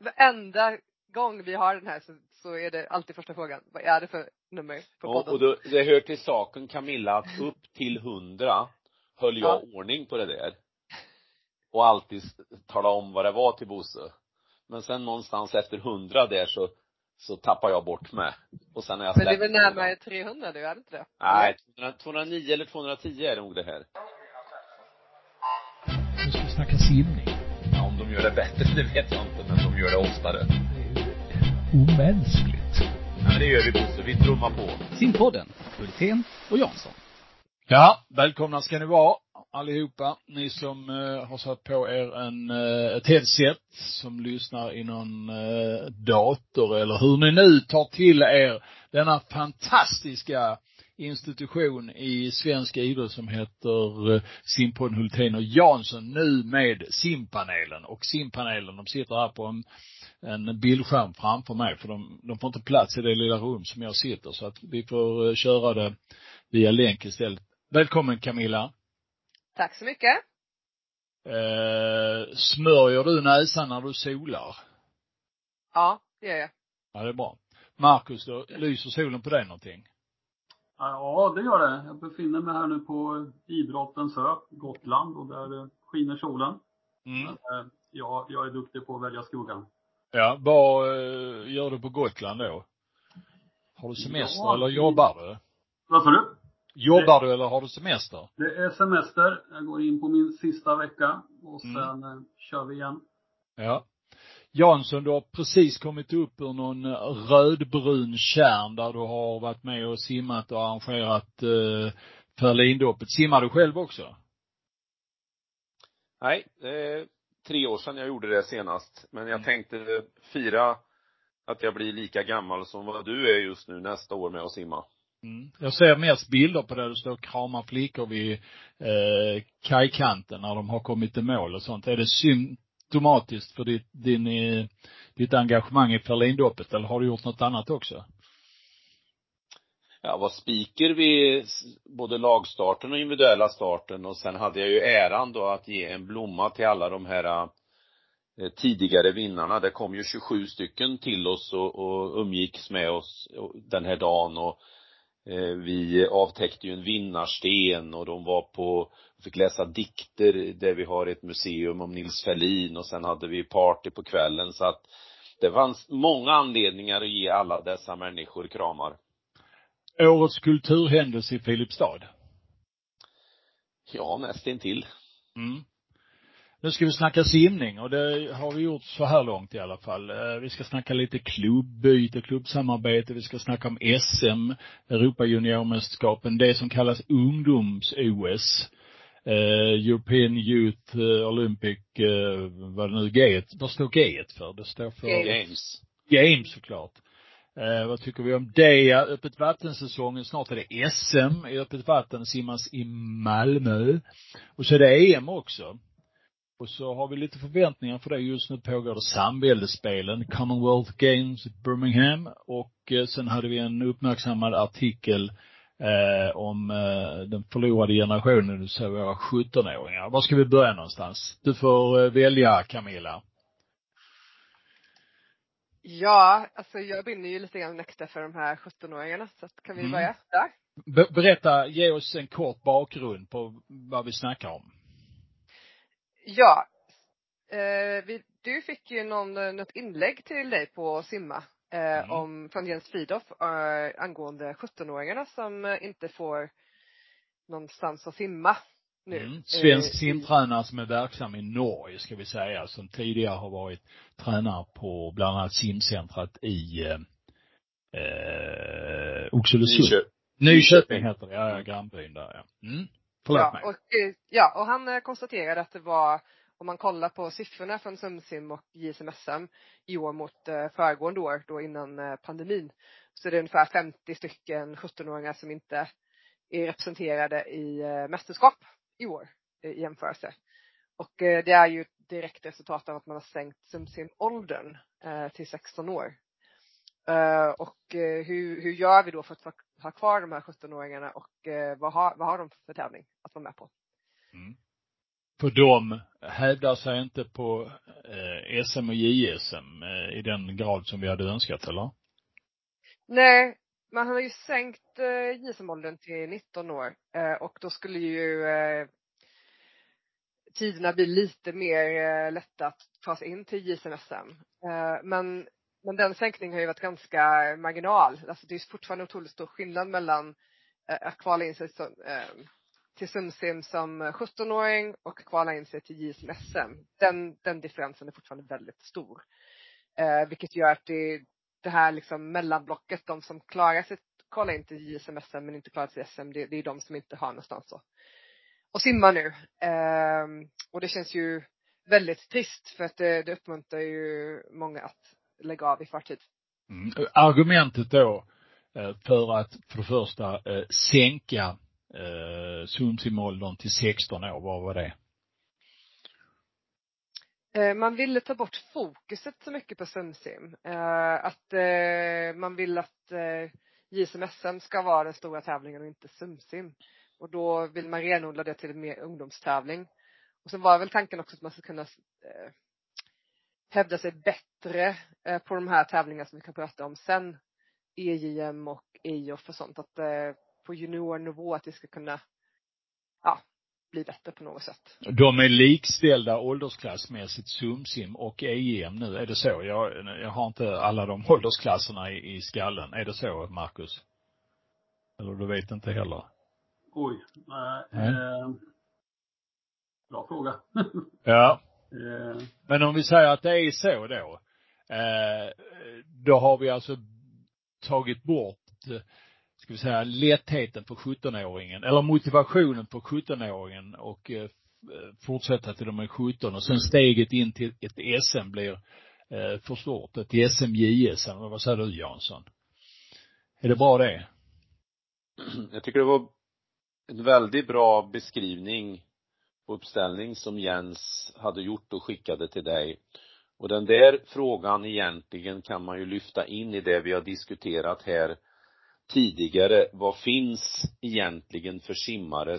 varenda gång vi har den här så, så är det alltid första frågan. Vad är det för nummer på Ja, podden? och då, det hör till saken Camilla att upp till hundra höll jag ordning på det där. Och alltid tala om vad det var till Bosse. Men sen någonstans efter hundra där så, så tappar jag bort mig. Och sen har jag Men det är väl närmare 300 nu, är det inte det? Nej, 200 209 eller 210 är det nog det här. Nu ska vi snacka simning. Ja, om de gör det bättre, det vet jag inte, men de gör det oftare. Det är ju omänskligt. Ja, men det gör vi Bosse, vi trummar på. Simpodden, Hultén och Jansson. Ja, välkomna ska ni vara allihopa. Ni som eh, har satt på er en, eh, ett headset, som lyssnar i någon eh, dator eller hur ni nu tar till er denna fantastiska institution i svensk idrott som heter eh, Simpodden Hultén och Jansson nu med simpanelen. Och simpanelen, de sitter här på en, en bildskärm framför mig för de, de får inte plats i det lilla rum som jag sitter så att vi får eh, köra det via länk istället. Välkommen Camilla. Tack så mycket. Eh, smörjer du näsan när du solar? Ja, det gör jag. Ja, det är bra. Marcus då, lyser solen på dig någonting? Ja, det gör det. Jag befinner mig här nu på idrottens ö, Gotland, och där eh, skiner solen. Mm. Eh, ja, jag är duktig på att välja skuggan. Ja, vad eh, gör du på Gotland då? Har du semester Ja, eller jobbar du? Vad sa du? Jobbar du eller har du semester? Det är semester. Jag går in på min sista vecka och Mm. sen eh, kör vi igen. Ja. Jansson, du har precis kommit upp ur någon rödbrun kärn där du har varit med och simmat och arrangerat eh, Ferlindoppet. Simmar du själv också? Nej, det är tre år sedan jag gjorde det senast. Men jag Mm. tänkte fira att jag blir lika gammal som vad du är just nu nästa år med att simma. Mm. Jag ser mest bilder på där du står och kramar flickor vid eh, kajkanten när de har kommit i mål och sånt. Är det symptomatiskt för ditt, din, eh, ditt engagemang i Ferlindoppet eller har du gjort något annat också? Jag var speaker vid både lagstarten och individuella starten och sen hade jag ju äran då att ge en blomma till alla de här eh, tidigare vinnarna. Det kom ju 27 stycken till oss och, och umgicks med oss den här dagen och vi avtäckte ju en vinnarsten och de var på, fick läsa dikter där vi har ett museum om Nils Ferlin och sen hade vi party på kvällen så att det fanns många anledningar att ge alla dessa människor kramar. Årets kulturhändelse i Filipstad. Ja, nästintill. Mm. Nu ska vi snacka simning och det har vi gjort så här långt i alla fall. Eh, Vi ska snacka lite klubbbyte, klubbsamarbete, vi ska snacka om SM, Europa juniormästerskapen, det som kallas ungdoms-OS, eh, European Youth eh, Olympic, eh, vad det nu G, vad står G för? Det står för Games. Games. Såklart. Eh, vad tycker vi om det? Öppet vattensäsongen, snart är det SM i öppet vatten, simmas i Malmö. Och så är det EM också. Och så har vi lite förväntningar för det. Just nu pågår det samväldesspelen, Commonwealth Games i Birmingham. Och eh, sen hade vi en uppmärksammad artikel eh, om eh, den förlorade generationen, vill säga våra 17-åringar. Var ska vi börja någonstans? Du får eh, välja Camilla. Ja, alltså jag brinner ju lite grann extra för de här 17-åringarna, så kan vi Mm. börja där? Be- berätta, ge oss en kort bakgrund på vad vi snackar om. Ja. Eh, vi, du fick ju någon, eh, något inlägg till dig på Simma eh, Mm. om, från Jens Fridolf eh, angående 17-åringarna som eh, inte får någonstans att simma nu. Mm. Svensk Eh, simtränare som är verksam i Norge, ska vi säga, som tidigare har varit tränare på bland annat simcentrat i eh, Oxelösund. Nyköp. Nyköping heter det, ja, grannbyn där ja. Mm. Förlåt ja, och, eh, ja, och han eh, konstaterade att det var, om man kollar på siffrorna från SumSim och JSM-SM i år mot eh, föregående år, då innan pandemin, så är det ungefär 50 stycken 17-åringar som inte är representerade i mästerskap i år i jämförelse. Och det är ju ett direkt resultat av att man har sänkt SumSim-åldern till 16 år. Och hur, hur gör vi då för att ha- kvar de här 17-åringarna och eh, vad, har, vad har de för tävling att vara med på? Mm. För de hävdar sig inte på eh, SM och JSM eh, i den grad som vi hade önskat, eller? Nej, man har ju sänkt eh, JSM-åldern till 19 år och då skulle ju tiderna bli lite mer eh, lätta att ta sig in till JSM-SM. Eh, men, men den sänkningen har ju varit ganska marginal. Alltså det är fortfarande otroligt stor skillnad mellan eh, att kvala in sig som, eh, till SumSim som 17-åring och kvala in sig till JSM SM. Den, den differensen är fortfarande väldigt stor. Eh, vilket gör att det, det här liksom mellanblocket, de som klarar sig kvala in till JSM SM men inte klarar sig till SM, det, det är de som inte har någonstans att, att simma nu. Eh, och det känns ju väldigt trist för att det, det uppmuntrar ju många att lägga av i förtid. Mm. Argumentet då eh, för att för det första eh, sänka eh, SumSim-åldern till 16 år, vad var det? Eh, man ville ta bort fokuset så mycket på SumSim. Att man vill att JSM-SM ska vara den stora tävlingen och inte SumSim. Och då vill man renodla det till en mer ungdomstävling. Och så var väl tanken också att man ska kunna hävda sig bättre på de här tävlingarna som vi kan prata om sen. EJM och EIOF och sånt. Att på juniornivå att det ska kunna, ja, bli bättre på något sätt. De är likställda åldersklassmässigt SumSim och EM nu, är det så? Jag, jag har inte alla de åldersklasserna i, i skallen. Är det så, Marcus? Eller du vet inte heller? Oj, nej. Eh, bra fråga. ja. Eh. Men om vi säger att det är så då, eh, då har vi alltså tagit bort ska vi säga, lättheten för 17-åringen, eller motivationen för 17-åringen och eh, fortsätta till de är 17 och sen steget in till ett SM blir eh, för stort. Ett SM, JSM. Vad säger du Jansson? Är det bra det? Jag tycker det var en väldigt bra beskrivning uppställning som Jens hade gjort och skickade till dig. Och den där frågan egentligen kan man ju lyfta in i det vi har diskuterat här tidigare, vad finns egentligen för simmare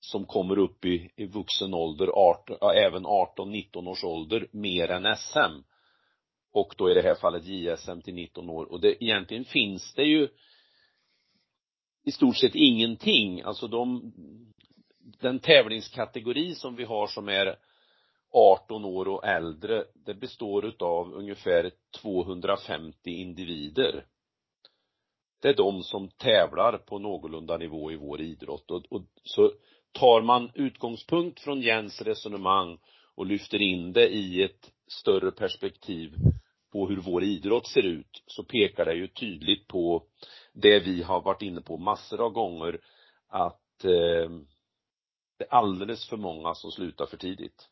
som kommer upp i, i vuxen ålder, 18, ja, även 18-19 års ålder, mer än SM. Och då i det här fallet JSM till 19 år. Och det, egentligen finns det ju i stort sett ingenting. Alltså de, den tävlingskategori som vi har som är 18 år och äldre, det består utav ungefär 250 individer. Det är de som tävlar på någorlunda nivå i vår idrott. Och, och så tar man utgångspunkt från Jens resonemang och lyfter in det i ett större perspektiv på hur vår idrott ser ut så pekar det ju tydligt på det vi har varit inne på massor av gånger att eh, det är alldeles för många som slutar för tidigt.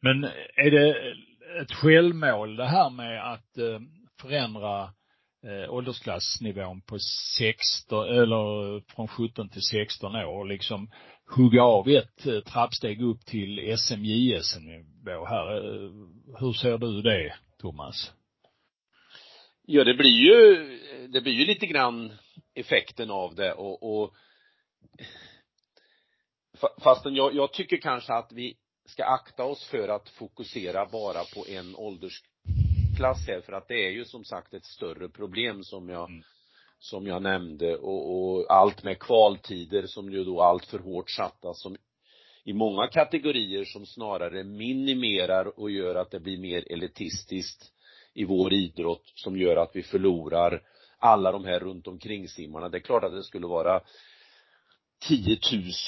Men är det ett självmål det här med att eh, förändra eh, åldersklassnivån på 16, eller från 17 till 16 år och liksom hugga av ett eh, trappsteg upp till SMJS-nivå här. Eh, hur ser du det, Thomas? Ja, det blir ju, det blir ju lite grann effekten av det och, och fastän jag, jag tycker kanske att vi ska akta oss för att fokusera bara på en ålders klass här för att det är ju som sagt ett större problem som jag mm. som jag nämnde och, och allt med kvaltider som ju då allt för hårt satta som i många kategorier som snarare minimerar och gör att det blir mer elitistiskt i vår idrott som gör att vi förlorar alla de här runt omkring simmarna. Det är klart att det skulle vara 10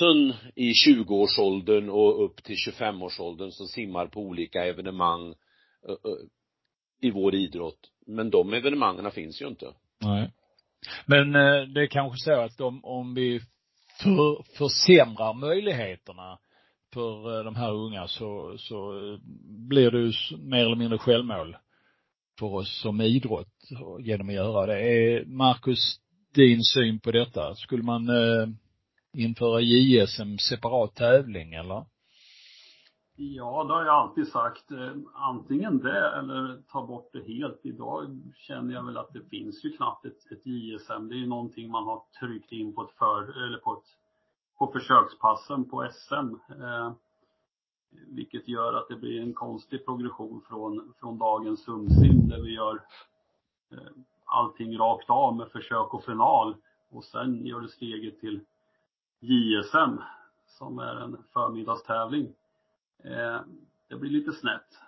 000 i 20-årsåldern och upp till 25-årsåldern som simmar på olika evenemang i vår idrott. Men de evenemangen finns ju inte. Nej. Men eh, det är kanske så att om, om vi för, försämrar möjligheterna för eh, de här unga så, så eh, blir det ju mer eller mindre självmål för oss som idrott genom att göra det. Är Marcus din syn på detta? Skulle man eh, införa JSM separat tävling eller? Ja, det har jag alltid sagt. Eh, antingen det eller ta bort det helt. Idag känner jag väl att det finns ju knappt ett, ett JSM. Det är ju någonting man har tryckt in på ett för, eller på ett, på försökspassen på SM. Eh, vilket gör att det blir en konstig progression från, från dagens sumsim där vi gör eh, allting rakt av med försök och final. Och sen gör du steget till JSM som är en förmiddagstävling. Eh, det blir lite snett.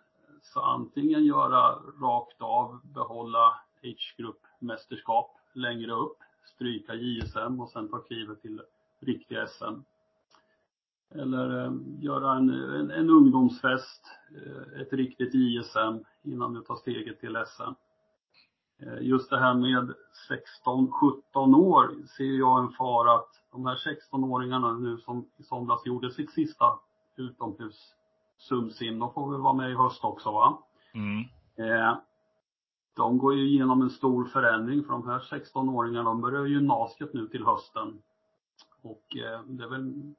Så antingen göra rakt av, behålla H-gruppmästerskap längre upp, stryka JSM och sen ta klivet till riktiga SM. Eller eh, göra en, en, en ungdomsfest, eh, ett riktigt JSM innan du tar steget till SM. Just det här med 16-17 år ser jag en fara att de här 16-åringarna nu som i somras gjorde sitt sista utomhus sumsim, de får väl vara med i höst också va? Mm. Eh, de går ju igenom en stor förändring för de här 16-åringarna, de börjar gymnasiet nu till hösten. Och eh, det är väl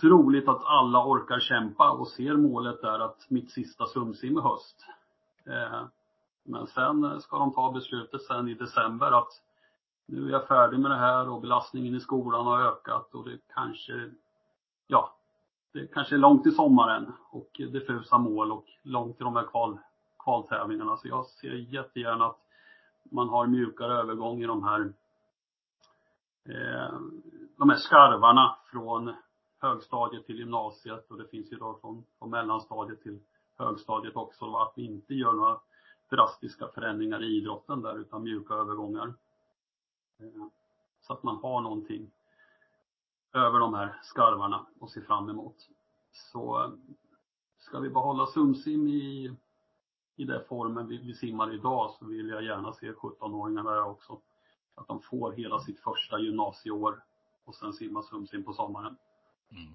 troligt att alla orkar kämpa och ser målet där att mitt sista sumsim i höst. Eh, men sen ska de ta beslutet sen i december att nu är jag färdig med det här och belastningen i skolan har ökat och det kanske, ja, det kanske är långt till sommaren och diffusa mål och långt till de här kval, kvaltävlingarna. Så jag ser jättegärna att man har mjukare övergång i de här eh, de här skarvarna från högstadiet till gymnasiet och det finns ju då från, från mellanstadiet till högstadiet också. Att vi inte gör några drastiska förändringar i idrotten där utan mjuka övergångar. Eh, så att man har någonting över de här skarvarna och se fram emot. Så eh, ska vi behålla Sumsim i, i den formen vi, vi simmar idag så vill jag gärna se 17-åringarna där också. Att de får hela sitt första gymnasieår och sen simma Sumsim på sommaren. Mm.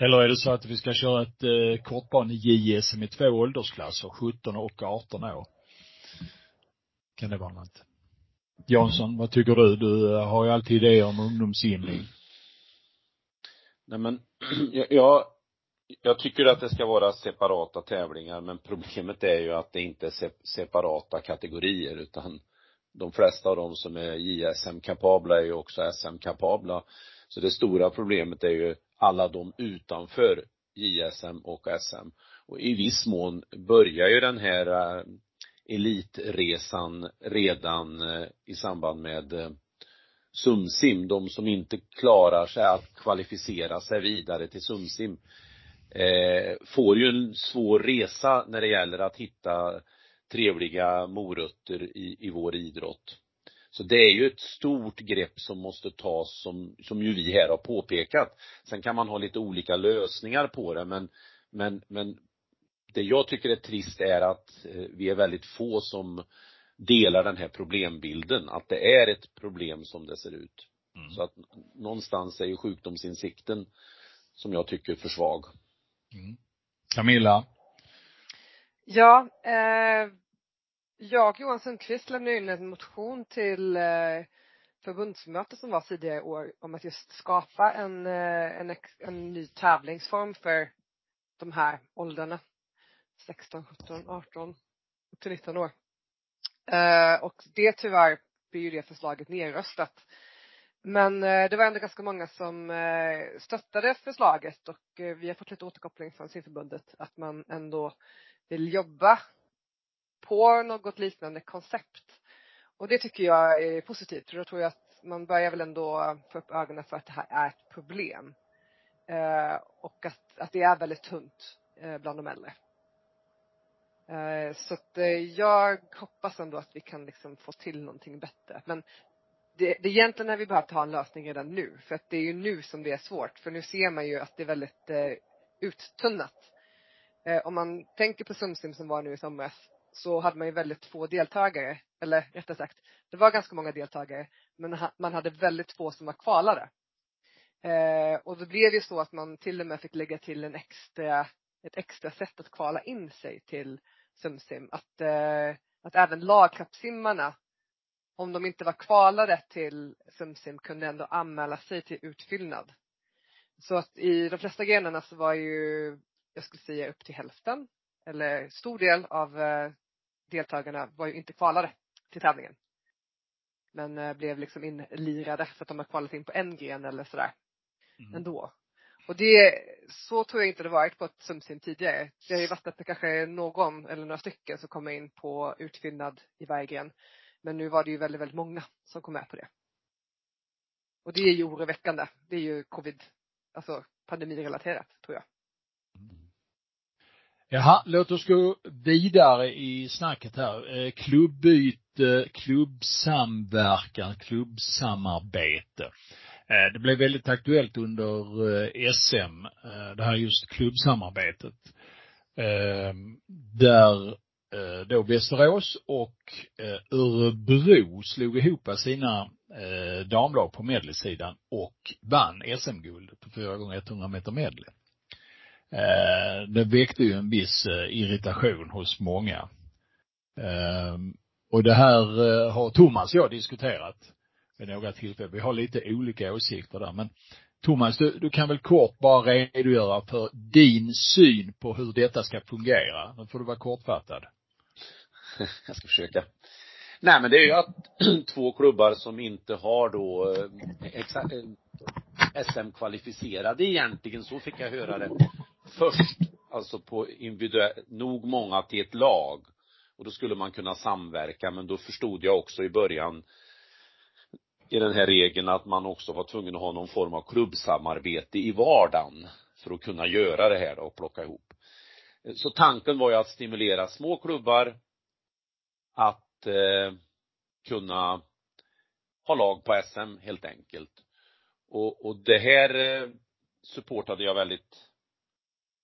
Eller är det så att vi ska köra ett eh, kortbane-JSM i två åldersklasser, 17 och 18 år? Kan det vara något? Jansson, vad tycker du? Du eh, har ju alltid idéer om ungdomssimning. Nej men, jag, jag tycker att det ska vara separata tävlingar men problemet är ju att det inte är separata kategorier utan de flesta av dem som är JSM-kapabla är ju också SM-kapabla. Så det stora problemet är ju alla de utanför JSM och SM. Och i viss mån börjar ju den här eh, elitresan redan eh, i samband med eh, Sumsim, de som inte klarar sig att kvalificera sig vidare till Sumsim eh, får ju en svår resa när det gäller att hitta trevliga morötter i, i vår idrott. Så det är ju ett stort grepp som måste tas som, som ju vi här har påpekat. Sen kan man ha lite olika lösningar på det men, men, men det jag tycker är trist är att eh, vi är väldigt få som delar den här problembilden, att det är ett problem som det ser ut. Mm. Så att någonstans är ju sjukdomsinsikten som jag tycker för svag. Mm. Camilla? Ja, eh, jag, Johan Sundqvist, lämnade in en motion till eh, förbundsmöte som var tidigare i år om att just skapa en, eh, en, en ny tävlingsform för de här åldrarna. 16, 17, 18, upp till 19 år. Eh, och det tyvärr blir ju det förslaget nedröstat. Men eh, det var ändå ganska många som eh, stöttade förslaget och eh, vi har fått lite återkoppling från simförbundet att man ändå vill jobba på något liknande koncept. Och det tycker jag är positivt för då tror jag att man börjar väl ändå få upp ögonen för att det här är ett problem. Eh, och att, att det är väldigt tunt eh, bland de äldre. Eh, så att eh, jag hoppas ändå att vi kan liksom få till någonting bättre. Men det, det egentligen är vi behövt ha en lösning redan nu. För att det är ju nu som det är svårt. För nu ser man ju att det är väldigt eh, uttunnat. Eh, om man tänker på Sumsim som var nu i somras så hade man ju väldigt få deltagare. Eller rättare sagt, det var ganska många deltagare. Men man hade väldigt få som var kvalade. Eh, och då blev det så att man till och med fick lägga till en extra, ett extra sätt att kvala in sig till Sumsim. Att, eh, att även lagkapsimmarna, om de inte var kvalade till Sumsim, kunde ändå anmäla sig till utfyllnad. Så att i de flesta grenarna så var ju, jag skulle säga upp till hälften, eller stor del av eh, deltagarna var ju inte kvalade till tävlingen. Men eh, blev liksom inlirade för att de har kvalat in på en gren eller sådär. mm. ändå. Och det, så tror jag inte det varit på ett sumsim tidigare. Det har ju varit att det kanske är någon eller några stycken som kommer in på utfyllnad i varje gren. Men nu var det ju väldigt, väldigt många som kom med på det. Och det är ju oroväckande. Det är ju covid, alltså pandemirelaterat tror jag. Mm. Jaha, låt oss gå vidare i snacket här. Eh, Klubbyte, klubbsamverkan, klubbsamarbete. Eh, det blev väldigt aktuellt under eh, SM, eh, det här just klubbsamarbetet. Där då Västerås och Örebro slog ihop sina damlag på medleysidan och vann SM-guld på 4 gånger 100 meter medley. Det väckte ju en viss irritation hos många. Och det här har Thomas och jag diskuterat vid några tillfällen. Vi har lite olika åsikter där men Thomas, du, du kan väl kort bara redogöra för din syn på hur detta ska fungera. Nu får du vara kortfattad. Jag ska försöka. Nej men det är ju att två klubbar som inte har då eh, exakt eh, SM-kvalificerade egentligen, så fick jag höra det först, alltså på individuell, nog många till ett lag. Och då skulle man kunna samverka, men då förstod jag också i början i den här regeln att man också var tvungen att ha någon form av klubbsamarbete i vardagen för att kunna göra det här då och plocka ihop. Så tanken var ju att stimulera små klubbar att eh, kunna ha lag på SM helt enkelt. Och, och det här eh, supportade jag väldigt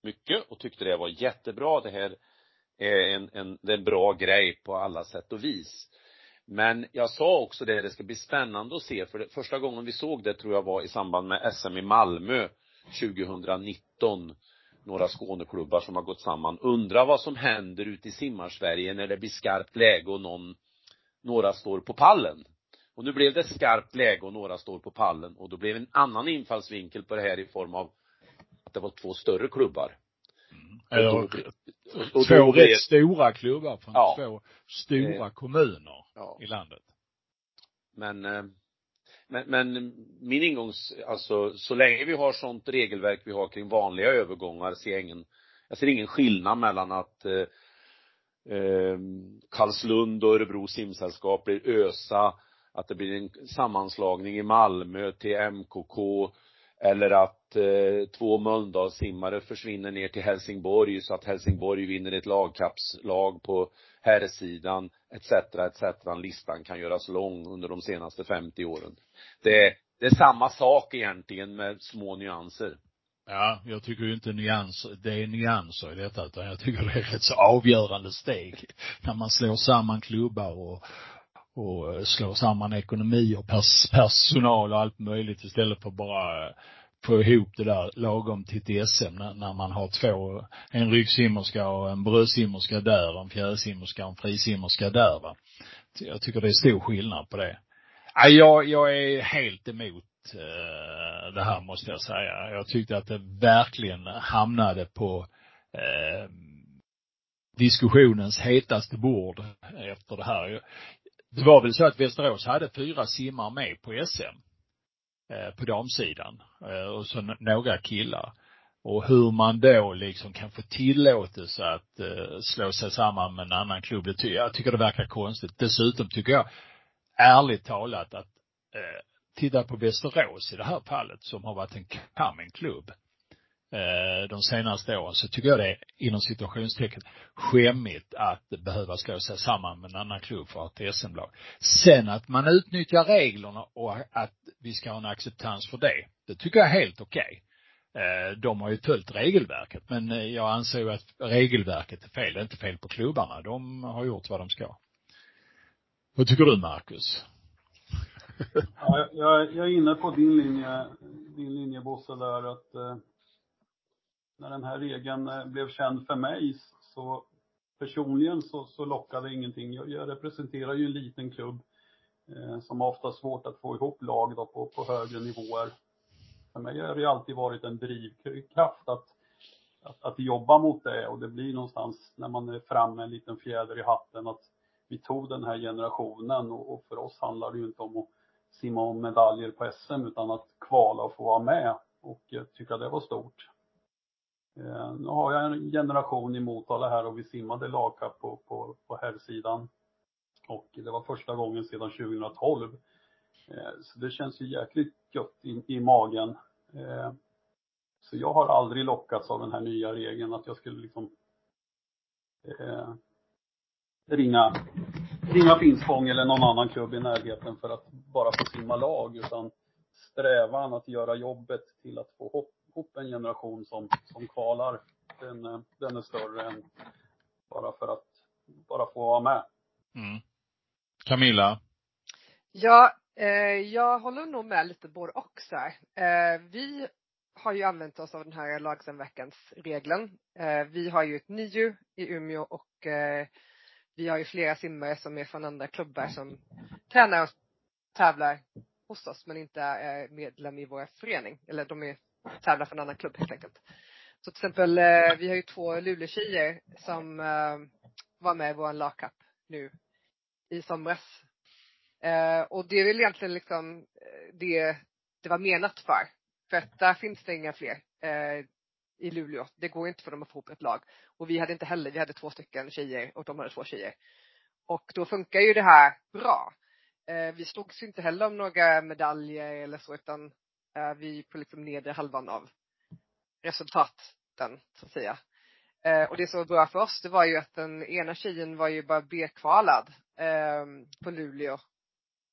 mycket och tyckte det var jättebra. Det här är en, en, det är en bra grej på alla sätt och vis. Men jag sa också det, det ska bli spännande att se, för det, första gången vi såg det tror jag var i samband med SM i Malmö 2019. Några Skåneklubbar som har gått samman. Undrar vad som händer ute i simmarsverige när det blir skarpt läge och någon, några står på pallen. Och nu blev det skarpt läge och några står på pallen och då blev en annan infallsvinkel på det här i form av att det var två större klubbar. Mm. Eller, och då, och, och två rätt stora klubbar från ja, två stora eh, kommuner ja. i landet. Men, eh, men, men min ingångs, alltså så länge vi har sånt regelverk vi har kring vanliga övergångar ser jag ingen, jag ser ingen skillnad mellan att eh, eh, Karlslund och Örebro simsällskap blir ÖSA, att det blir en sammanslagning i Malmö till MKK eller att eh, två Mölndalssimmare försvinner ner till Helsingborg så att Helsingborg vinner ett lagkappslag på herrsidan etc. etc. Listan kan göras lång under de senaste 50 åren. Det, det är samma sak egentligen med små nyanser. Ja, jag tycker ju inte nyanser, det är nyanser i detta utan jag tycker det är rätt så avgörande steg när man slår samman klubbar och, och eh, slår samman ekonomi och pers personal och allt möjligt istället för bara eh, få ihop det där lagom till ett SM när, när man har två, en ryggsimmerska och en bröstsimmerska där, en fjärrsimmerska och en frisimmerska där va. Jag tycker det är stor skillnad på det. Ja, jag, jag är helt emot eh, det här måste jag säga. Jag tyckte att det verkligen hamnade på eh, diskussionens hetaste bord efter det här det var väl så att Västerås hade fyra simmar med på SM eh, på damsidan eh, och så några killar. Och hur man då liksom kan få tillåtelse att eh, slå sig samman med en annan klubb, det ty jag tycker det verkar konstigt. Dessutom tycker jag, ärligt talat, att eh, titta på Västerås i det här fallet som har varit en coming klubb Eh, de senaste åren så tycker jag det är inom situationstecken skämmigt att behöva slå sig samman med en annan klubb för att ha ett SM-lag. Sen att man utnyttjar reglerna och att vi ska ha en acceptans för det, det tycker jag är helt okej. Okay. De har ju följt regelverket men eh, jag anser ju att regelverket är fel. Det är inte fel på klubbarna. De har gjort vad de ska. Vad tycker du Marcus? ja, jag, jag är inne på din linje, din linje Bosse där att när den här regeln eh, blev känd för mig så personligen så, så lockade ingenting. Jag, jag representerar ju en liten klubb eh, som ofta svårt att få ihop lag då på, på högre nivåer. För mig har det alltid varit en drivkraft att, att, att jobba mot det och det blir någonstans när man är framme en liten fjäder i hatten att vi tog den här generationen och, och för oss handlar det ju inte om att simma om medaljer på SM utan att kvala och få vara med och tycker att det var stort. Eh, nu har jag en generation i Motala här och vi simmade lagkapp på, på, på herrsidan. Och det var första gången sedan 2012. Eh, så det känns ju jäkligt gött i, i magen. Eh, så jag har aldrig lockats av den här nya regeln att jag skulle liksom eh, ringa, ringa Finspång eller någon annan klubb i närheten för att bara få simma lag utan strävan att göra jobbet till att få hopp ihop en generation som, som kvalar, den, den är större än bara för att bara få vara med. Mm. Camilla? Ja, eh, jag håller nog med lite både och så. Eh, vi har ju använt oss av den här lagsamverkansregeln. Eh, vi har ju ett NIU i Umeå och eh, vi har ju flera simmare som är från andra klubbar som tränar och tävlar hos oss men inte är medlem i vår förening. Eller de är, tävlar för en annan klubb helt enkelt. Så till exempel, eh, vi har ju två Luleå-tjejer som eh, var med i vår lagkapp nu i somras. Eh, och det är väl egentligen liksom eh, det det var menat för. För att där finns det inga fler eh, i Luleå. Det går inte för dem att få ihop ett lag. Och vi hade inte heller, vi hade två stycken tjejer och de hade två tjejer. Och då funkar ju det här bra. Eh, vi slogs inte heller om några medaljer eller så utan eh, vi på liksom nedre halvan av resultaten så att säga. Eh, och det som var bra för oss det var ju att den ena tjejen var ju bara B-kvalad eh, på Luleå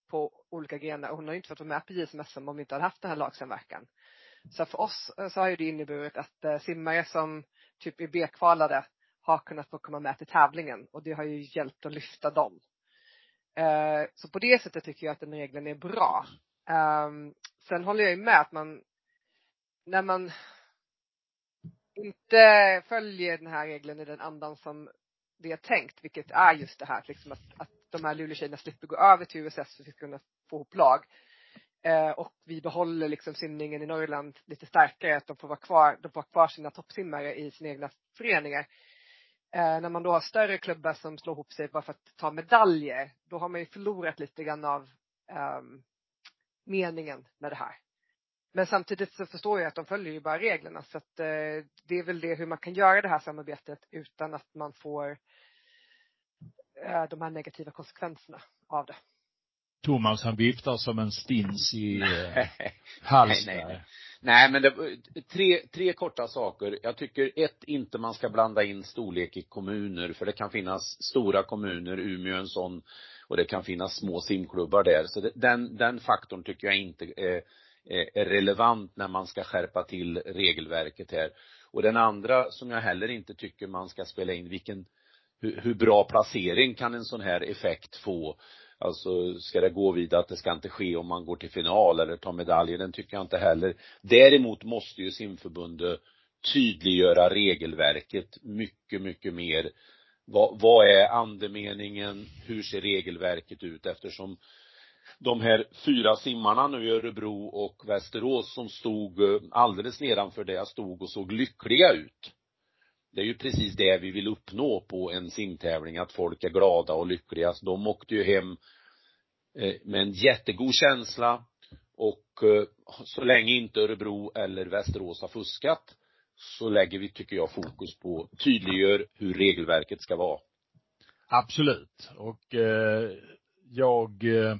på olika grenar. Och Hon har ju inte fått vara med på JSM om vi inte hade haft den här lagsamverkan. Så för oss eh, så har ju det inneburit att eh, simmare som typ är B-kvalade har kunnat få komma med till tävlingen och det har ju hjälpt att lyfta dem. Eh, så på det sättet tycker jag att den regeln är bra. Ehm, sen håller jag ju med att man, när man inte följer den här regeln i den andan som det är tänkt, vilket är just det här liksom att, att de här Luleå-tjejerna slipper gå över till USS för att kunna få ihop lag. Eh, och vi behåller liksom simningen i Norrland lite starkare, att de får vara kvar, de får ha kvar sina toppsimmare i sina egna föreningar. Eh, när man då har större klubbar som slår ihop sig bara för att ta medaljer, då har man ju förlorat lite grann av eh, meningen med det här. Men samtidigt så förstår jag att de följer ju bara reglerna så att eh, det är väl det hur man kan göra det här samarbetet utan att man får eh, de här negativa konsekvenserna av det. Thomas han viftar som en stins i eh, halsen. nej, nej. nej, men det, tre, tre korta saker. Jag tycker ett, inte man ska blanda in storlek i kommuner, för det kan finnas stora kommuner, Umeå en sån, och det kan finnas små simklubbar där. Så det, den, den faktorn tycker jag inte är, är relevant när man ska skärpa till regelverket här. Och den andra som jag heller inte tycker man ska spela in, vilken, hur, hur bra placering kan en sån här effekt få? Alltså ska det gå vidare att det ska inte ske om man går till final eller tar medaljer, den tycker jag inte heller. Däremot måste ju simförbundet tydliggöra regelverket mycket, mycket mer. Vad, vad är andemeningen? Hur ser regelverket ut? Eftersom de här fyra simmarna nu i Örebro och Västerås som stod eh, alldeles nedanför där jag stod och såg lyckliga ut. Det är ju precis det vi vill uppnå på en simtävling, att folk är glada och lyckliga. De åkte ju hem eh, med en jättegod känsla och eh, så länge inte Örebro eller Västerås har fuskat så lägger vi, tycker jag, fokus på tydliggör hur regelverket ska vara. Absolut. Och eh, jag eh,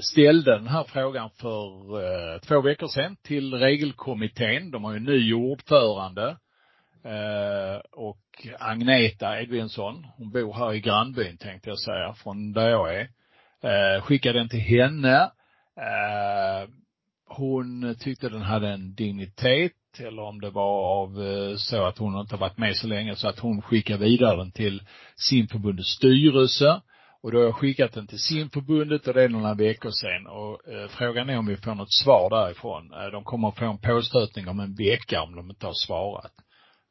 ställde den här frågan för eh, två veckor sedan till regelkommittén. De har ju en ny ordförande Eh, och Agneta Edvinsson, hon bor här i grannbyn tänkte jag säga, från där jag är. Eh, skickade den till henne. Eh, hon tyckte den hade en dignitet eller om det var av eh, så att hon inte varit med så länge så att hon skickade vidare den till simförbundets styrelse. Och då har jag skickat den till simförbundet och det är några veckor sedan och eh, frågan är om vi får något svar därifrån. Eh, de kommer att få en påstötning om en vecka om de inte har svarat.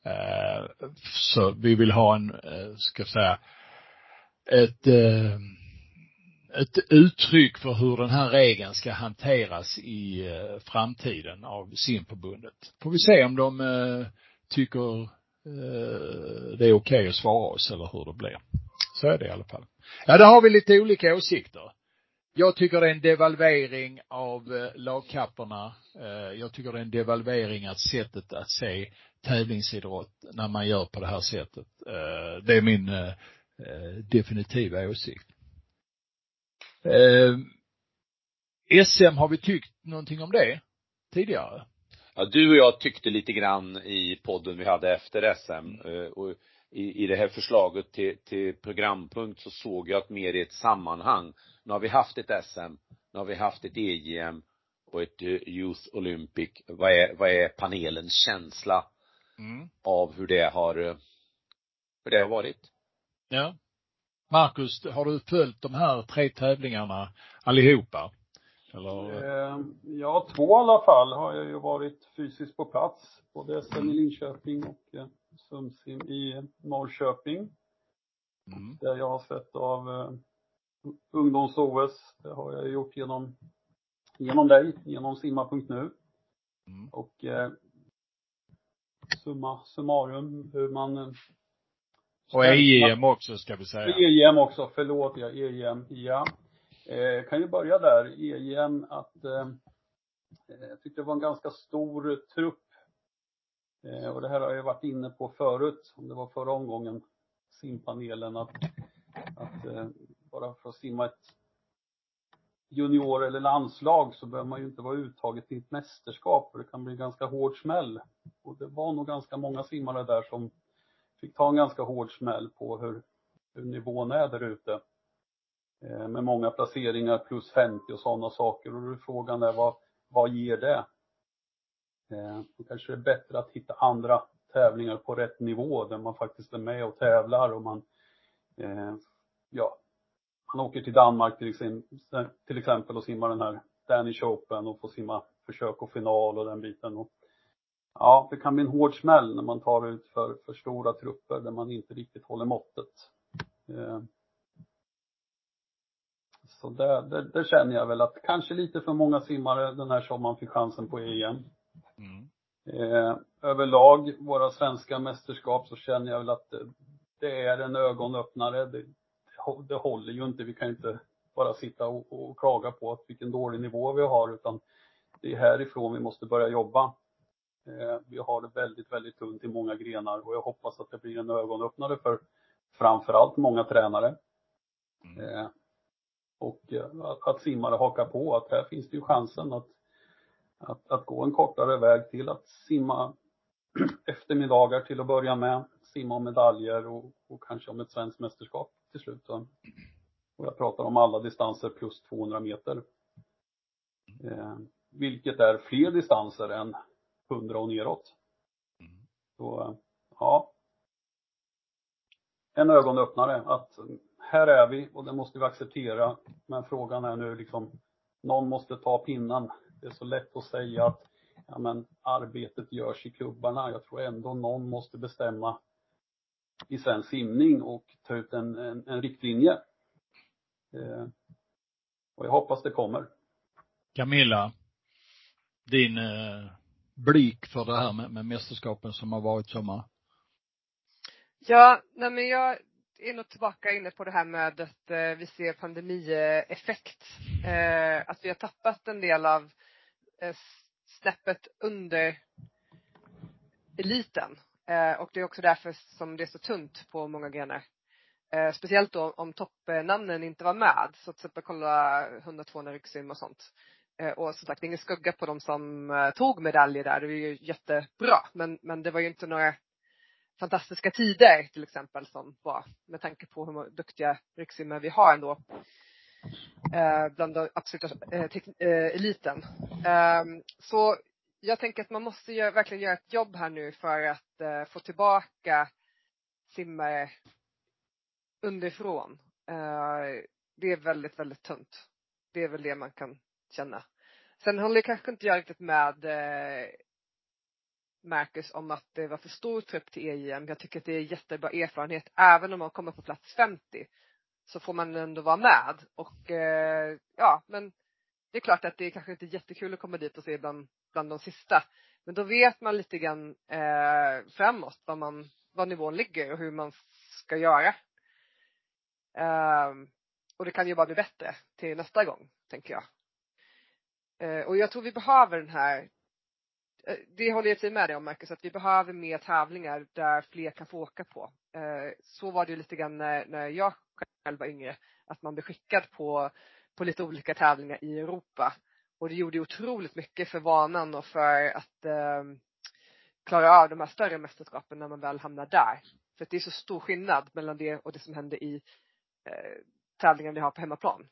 Eh, så vi vill ha en, eh, ska jag säga, ett, eh, ett uttryck för hur den här regeln ska hanteras i eh, framtiden av simförbundet. Får vi se om de eh, tycker eh, det är okej okay att svara oss eller hur det blir. Så är det i alla fall. Ja, där har vi lite olika åsikter. Jag tycker det är en devalvering av lagkapporna. Jag tycker det är en devalvering av sättet att se tävlingsidrott när man gör på det här sättet. Det är min definitiva åsikt. SM, har vi tyckt någonting om det tidigare? Ja, du och jag tyckte lite grann i podden vi hade efter SM. Mm. Och i, i det här förslaget till, till programpunkt så såg jag att mer i ett sammanhang. Nu har vi haft ett SM, nu har vi haft ett EGM och ett eh, Youth Olympic. Vad är, vad är panelens känsla mm. av hur det har, eh, hur det har varit? Ja. Marcus, har du följt de här tre tävlingarna allihopa? Eller? Eh, ja, två i alla fall har jag ju varit fysiskt på plats. Både SM i Linköping och Sumsim i Norrköping. Mm. Där jag har sett av uh, ungdoms-OS. Det har jag gjort genom, genom dig, genom simma.nu. Mm. Och summa summarum hur man och EM också ska vi säga. EM också, förlåt ja, EM, ja. Eh, kan ju börja där, EM att eh, jag tyckte det var en ganska stor trupp Eh, och det här har jag varit inne på förut, om det var förra omgången, simpanelen, att, att eh, bara för att simma ett junior eller landslag så behöver man ju inte vara uttaget till ett mästerskap för det kan bli en ganska hård smäll. Och det var nog ganska många simmare där som fick ta en ganska hård smäll på hur, hur nivån är där ute. Eh, med många placeringar plus 50 och sådana saker och då är frågan är vad, vad ger det? Eh, då kanske det är bättre att hitta andra tävlingar på rätt nivå där man faktiskt är med och tävlar och man, eh, ja, man åker till Danmark till exempel, till exempel och simmar den här Danish Open och får simma försök och final och den biten. Och, ja, det kan bli en hård smäll när man tar ut för, för stora trupper där man inte riktigt håller måttet. Eh, så där, där, där, känner jag väl att kanske lite för många simmare den här sommaren fick chansen på EM. Mm. Eh, överlag, våra svenska mästerskap, så känner jag väl att det, det är en ögonöppnare. Det, det håller ju inte. Vi kan inte bara sitta och, och klaga på att vilken dålig nivå vi har, utan det är härifrån vi måste börja jobba. Eh, vi har det väldigt, väldigt tunt i många grenar och jag hoppas att det blir en ögonöppnare för framförallt många tränare. Mm. Eh, och eh, att, att simmare hakar på att här finns det ju chansen att att, att gå en kortare väg till att simma eftermiddagar till att börja med, simma om medaljer och, och kanske om ett svenskt mästerskap till slut. Och jag pratar om alla distanser plus 200 meter. Eh, vilket är fler distanser än 100 och neråt. Så, ja. En ögonöppnare att här är vi och det måste vi acceptera. Men frågan är nu liksom, någon måste ta pinnen det är så lätt att säga att ja, men arbetet görs i klubbarna. Jag tror ändå någon måste bestämma i svensk simning och ta ut en, en, en riktlinje. Eh, och jag hoppas det kommer. Camilla, din eh, blick för det här med, med mästerskapen som har varit sommar? Ja, nej men jag är nog tillbaka inne på det här med att eh, vi ser pandemieffekt. Eh, att vi har tappat en del av Eh, snäppet under eliten. Eh, och det är också därför som det är så tunt på många grenar. Eh, speciellt då om toppnamnen inte var med. Så till exempel kolla 100-200 ryggsim och sånt. Eh, och som sagt, ingen skugga på de som eh, tog medaljer där. Det var ju jättebra. Men, men det var ju inte några fantastiska tider till exempel som var med tanke på hur duktiga ryggsimmare vi har ändå eh, bland den absoluta eh, eh, eliten. Ehm, så jag tänker att man måste gör, verkligen göra ett jobb här nu för att eh, få tillbaka simmare underifrån. Eh, det är väldigt, väldigt tunt. Det är väl det man kan känna. Sen håller kanske inte jag riktigt med eh, Marcus om att det var för stor trupp till EJM, Jag tycker att det är jättebra erfarenhet även om man kommer på plats 50 så får man ändå vara med. Och eh, ja, men det är klart att det är kanske inte är jättekul att komma dit och se bland, bland de sista. Men då vet man lite grann eh, framåt var, man, var nivån ligger och hur man ska göra. Eh, och det kan ju bara bli bättre till nästa gång, tänker jag. Eh, och jag tror vi behöver den här eh, det håller jag till med dig om Marcus, att vi behöver mer tävlingar där fler kan få åka på. Eh, så var det ju lite grann när, när jag själv var yngre, att man blev skickad på, på lite olika tävlingar i Europa. Och det gjorde otroligt mycket för vanan och för att eh, klara av de här större mästerskapen när man väl hamnar där. För att det är så stor skillnad mellan det och det som händer i eh, tävlingar vi har på hemmaplan.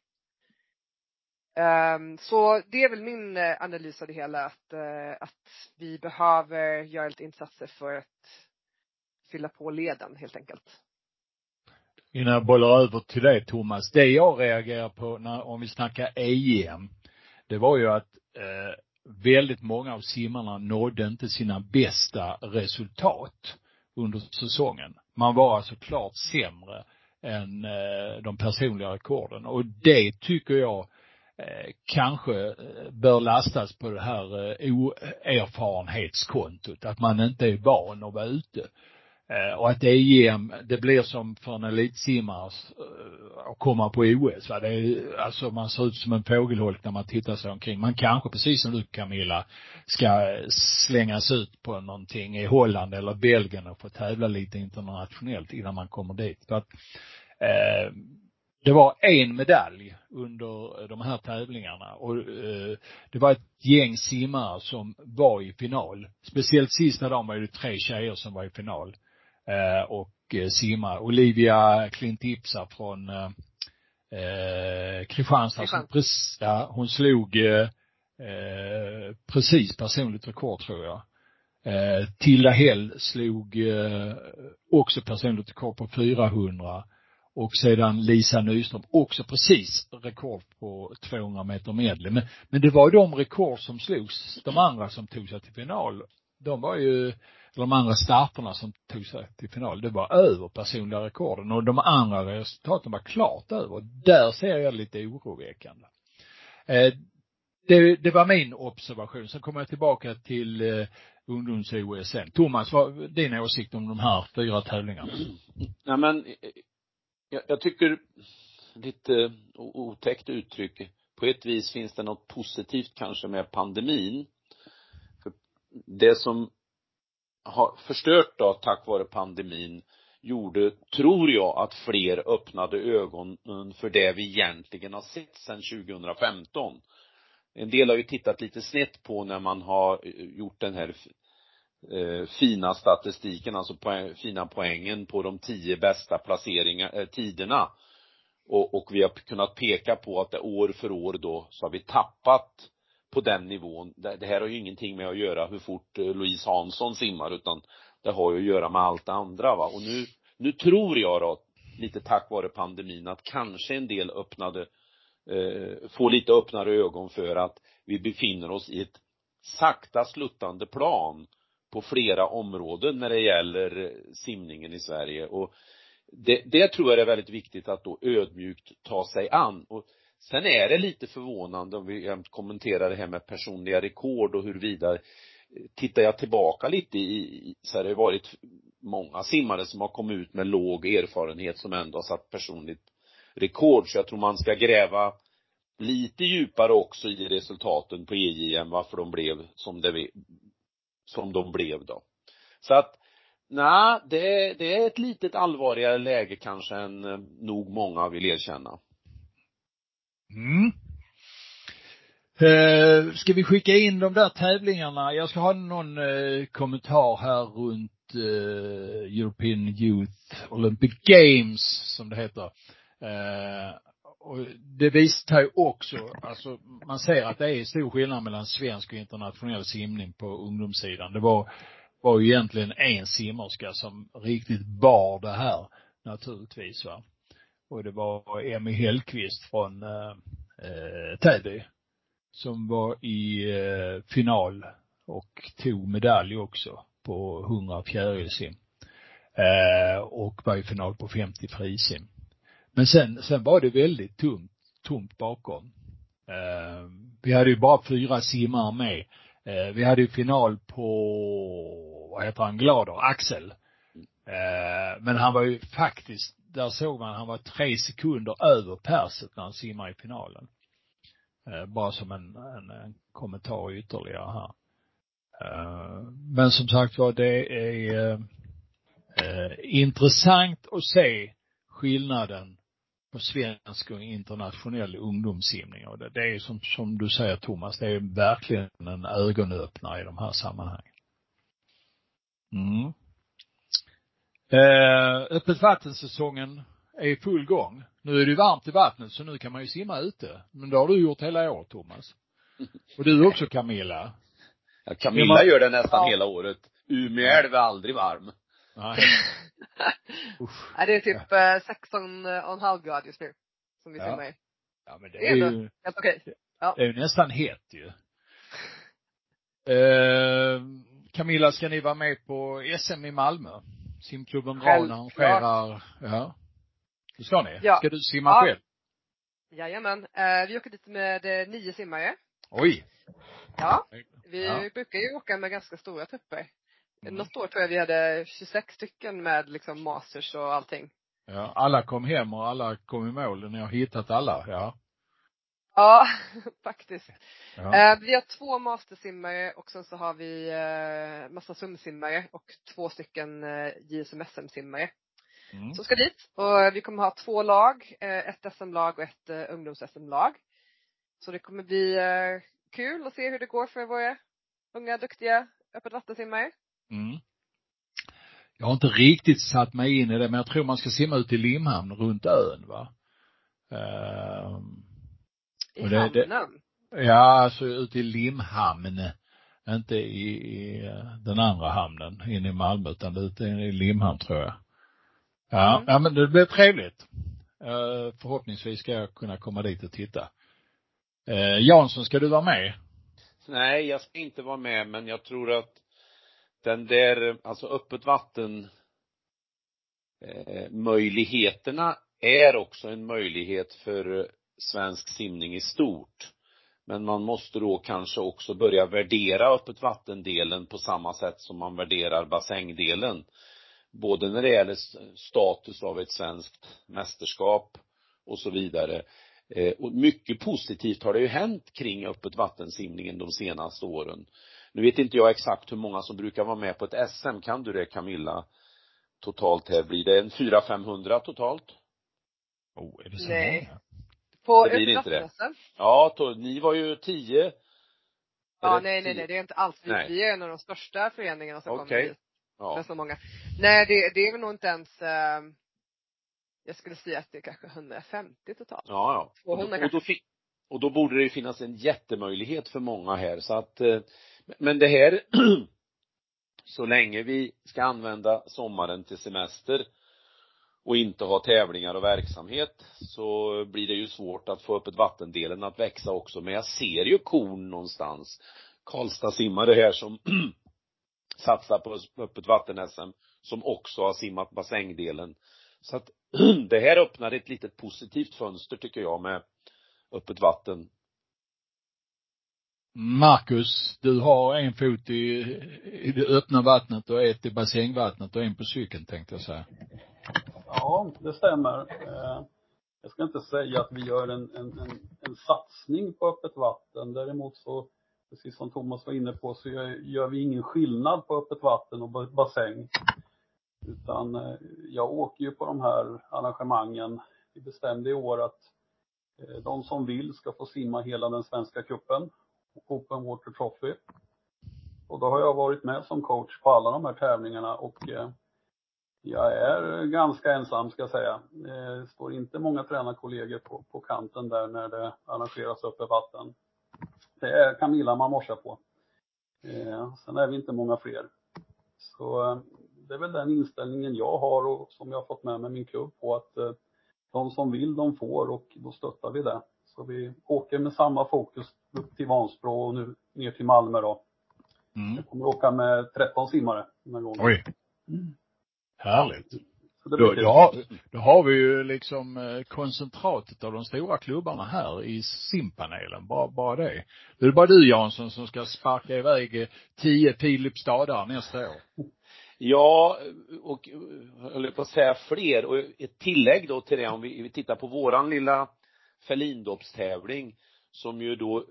Ehm, så det är väl min eh, analys av det hela att, eh, att vi behöver göra lite insatser för att fylla på leden helt enkelt. Innan jag bollar över till dig Thomas, det jag reagerar på när, om vi snackar EM, det var ju att eh, väldigt många av simmarna nådde inte sina bästa resultat under säsongen. Man var alltså klart sämre än eh, de personliga rekorden och det tycker jag eh, Eh, kanske eh, bör lastas på det här eh, oerfarenhetskontot, att man inte är van att vara ute. Och att EM, det blir som för en elitsimmare att komma på OS. Va? Det är, alltså man ser ut som en fågelholk när man tittar sig omkring. Man kanske, precis som du Camilla, ska slängas ut på någonting i Holland eller Belgien och få tävla lite internationellt innan man kommer dit. För att Eh, det var en medalj under de här tävlingarna och eh, det var ett gäng simmare som var i final. Speciellt sista dagen var det tre tjejer som var i final eh, och simma. Olivia Klintipsa från eh, Kristianstad, som precis, ja, hon slog eh, precis personligt rekord tror jag. Eh, Tilda Hell slog eh, också personligt rekord på 400 och sedan Lisa Nyström också precis rekord på 200 meter medley. Men, men det var ju de rekord som slogs. De andra som tog sig till final, de var ju, eller de andra starterna som tog sig till final, det var över personliga rekorden och de andra resultaten var klart över. Där ser jag lite oroväckande. Eh, det, det var min observation. Sen kommer jag tillbaka till eh, ungdoms-OS sen. Thomas, vad din åsikt om de här fyra tävlingarna? Nej men jag, jag tycker, lite otäckt uttryck, på ett vis finns det något positivt kanske med pandemin. För det som har förstört då tack vare pandemin gjorde, tror jag, att fler öppnade ögonen för det vi egentligen har sett sedan 2015. En del har ju tittat lite snett på när man har eh, gjort den här eh, fina statistiken, alltså poäng, fina poängen på de tio bästa placeringar, eh, tiderna. Och, och vi har kunnat peka på att det år för år då så har vi tappat på den nivån. Det, det här har ju ingenting med att göra hur fort eh, Louise Hansson simmar utan det har ju att göra med allt det andra va. Och nu, nu tror jag då, lite tack vare pandemin, att kanske en del öppnade, eh, får lite öppnare ögon för att vi befinner oss i ett sakta sluttande plan på flera områden när det gäller simningen i Sverige. Och det, det tror jag är väldigt viktigt att då ödmjukt ta sig an. Och sen är det lite förvånande om vi kommenterar det här med personliga rekord och huruvida tittar jag tillbaka lite i, så har det varit många simmare som har kommit ut med låg erfarenhet som ändå har satt personligt rekord. Så jag tror man ska gräva lite djupare också i resultaten på EJ än varför de blev som det som de blev då. Så att, nej, det, det är ett litet allvarligare läge kanske än eh, nog många vill erkänna. Mm. Eh, ska vi skicka in de där tävlingarna? Jag ska ha någon eh, kommentar här runt eh, European Youth Olympic Games, som det heter. Eh, och det visar ju också, alltså man ser att det är stor skillnad mellan svensk och internationell simning på ungdomssidan. Det var, var ju egentligen en simmerska som riktigt bar det här naturligtvis va. Och det var Emmy Hellqvist från eh, eh Täby som var i eh, final och tog medalj också på 100 fjärilsim. Eh, och var i final på 50 frisim. Men sen, sen var det väldigt tomt, tomt bakom. Eh, vi hade ju bara fyra simmare med. Eh, vi hade ju final på, vad heter han, Glader, Axel. Eh, men han var ju faktiskt där såg man han var tre sekunder över perset när han simmar i finalen. Eh, bara som en, en, en kommentar ytterligare här. Eh, men som sagt var, det är eh, eh intressant att se skillnaden på svensk och internationell ungdomssimning. Och det, det är som, som du säger Thomas, det är verkligen en ögonöppnare i de här sammanhangen. Mm. Eh, öppet vattensäsongen är i full gång. Nu är det varmt i vattnet så nu kan man ju simma ute. Men det har du gjort hela året Thomas. Och du också Camilla. Ja, Camilla gör det nästan ja. hela året. Umeälv är aldrig varm. Nej. Nej, det är typ eh, 16 och en halv grad just nu. Som vi ja. simmar i. Ja men det är, det är ju, helt okej. Ja. Det är ju nästan hett ju. Eh, Camilla, ska ni vara med på SM i Malmö? Simklubben Ran arrangerar, ja. Det ska ni? Ja. Ska du simma ja. själv? Jajamän. Eh, vi åker dit med eh, nio simmare. Oj! Ja. Vi ja. brukar ju åka med ganska stora trupper. Mm. Något år tror jag vi hade 26 stycken med liksom masters och allting. Ja, alla kom hem och alla kom i mål. Ni har hittat alla, ja. Ja, faktiskt. Ja. Eh, vi har två mastersimmare och sen så har vi eh, massa sumsimmare och två stycken eh, JSM-SM-simmare. Mm. Som ska dit. Och vi kommer ha två lag, eh, ett SM-lag och ett eh, ungdoms-SM-lag. Så det kommer bli eh, kul att se hur det går för våra unga, duktiga öppet vattensimmare. Mm. Jag har inte riktigt satt mig in i det, men jag tror man ska simma ut i Limhamn runt ön va? Uh, I det, hamnen? Det, ja, alltså ute i Limhamn. Inte i, i eh, den andra hamnen inne i Malmö, utan ute i Limhamn tror jag. Ja, mm. ja men det blir trevligt. Uh, förhoppningsvis ska jag kunna komma dit och titta. Uh, Jansson, ska du vara med? Nej, jag ska inte vara med, men jag tror att den där, alltså öppet vatten eh, möjligheterna är också en möjlighet för svensk simning i stort. Men man måste då kanske också börja värdera öppet vattendelen på samma sätt som man värderar bassängdelen. Både när det gäller status av ett svenskt mästerskap och så vidare. Eh, och mycket positivt har det ju hänt kring öppet vattensimningen de senaste åren. Nu vet inte jag exakt hur många som brukar vara med på ett SM, kan du det Camilla? Totalt här, blir det en 400-500 totalt? Oh, är det så Nej. många? På det blir inte det. Ja, to, ni var ju tio. Ja, nej, nej, nej, det är inte alls. Vi, vi är en av de största föreningarna som okay. kommer hit. Ja. Det är så många. Nej, det, det är nog inte ens, eh, jag skulle säga att det är kanske 150 totalt. Ja, ja. 200 och, och, då, och då borde det ju finnas en jättemöjlighet för många här. Så att eh, men det här så länge vi ska använda sommaren till semester och inte ha tävlingar och verksamhet så blir det ju svårt att få upp ett vattendelen att växa också. Men jag ser ju korn någonstans. Karlstad simmare här som satsar på öppet vatten-SM som också har simmat bassängdelen. Så att det här öppnar ett litet positivt fönster tycker jag med öppet vatten Marcus, du har en fot i, i det öppna vattnet och ett i bassängvattnet och en på cykeln tänkte jag säga. Ja, det stämmer. Eh, jag ska inte säga att vi gör en, en, en, en satsning på öppet vatten. Däremot så, precis som Thomas var inne på, så gör, gör vi ingen skillnad på öppet vatten och bassäng. Utan eh, jag åker ju på de här arrangemangen. Vi bestämde i år att Eh, de som vill ska få simma hela den svenska kuppen Open Water Trophy. Och då har jag varit med som coach på alla de här tävlingarna och eh, jag är ganska ensam ska jag säga. Eh, det står inte många tränarkollegor på, på kanten där när det arrangeras uppe vatten. Det är Camilla man morsar på. Eh, sen är vi inte många fler. Så eh, det är väl den inställningen jag har och som jag har fått med mig min klubb på att eh, de som vill de får och då stöttar vi det. Så vi åker med samma fokus upp till Vansbro och nu ner till Malmö då. Mm. Jag kommer åka med 13 simmare den här gången. Oj. Mm. Härligt. Då, då, har, då har vi ju liksom eh, koncentratet av de stora klubbarna här i simpanelen, bara, bara det. Det är bara du Jansson som ska sparka iväg 10 Filipstadar nästa år. Ja, och eh, jag höll på att säga fler och ett tillägg då till det om vi, vi tittar på våran lilla fällindoppstävling som ju då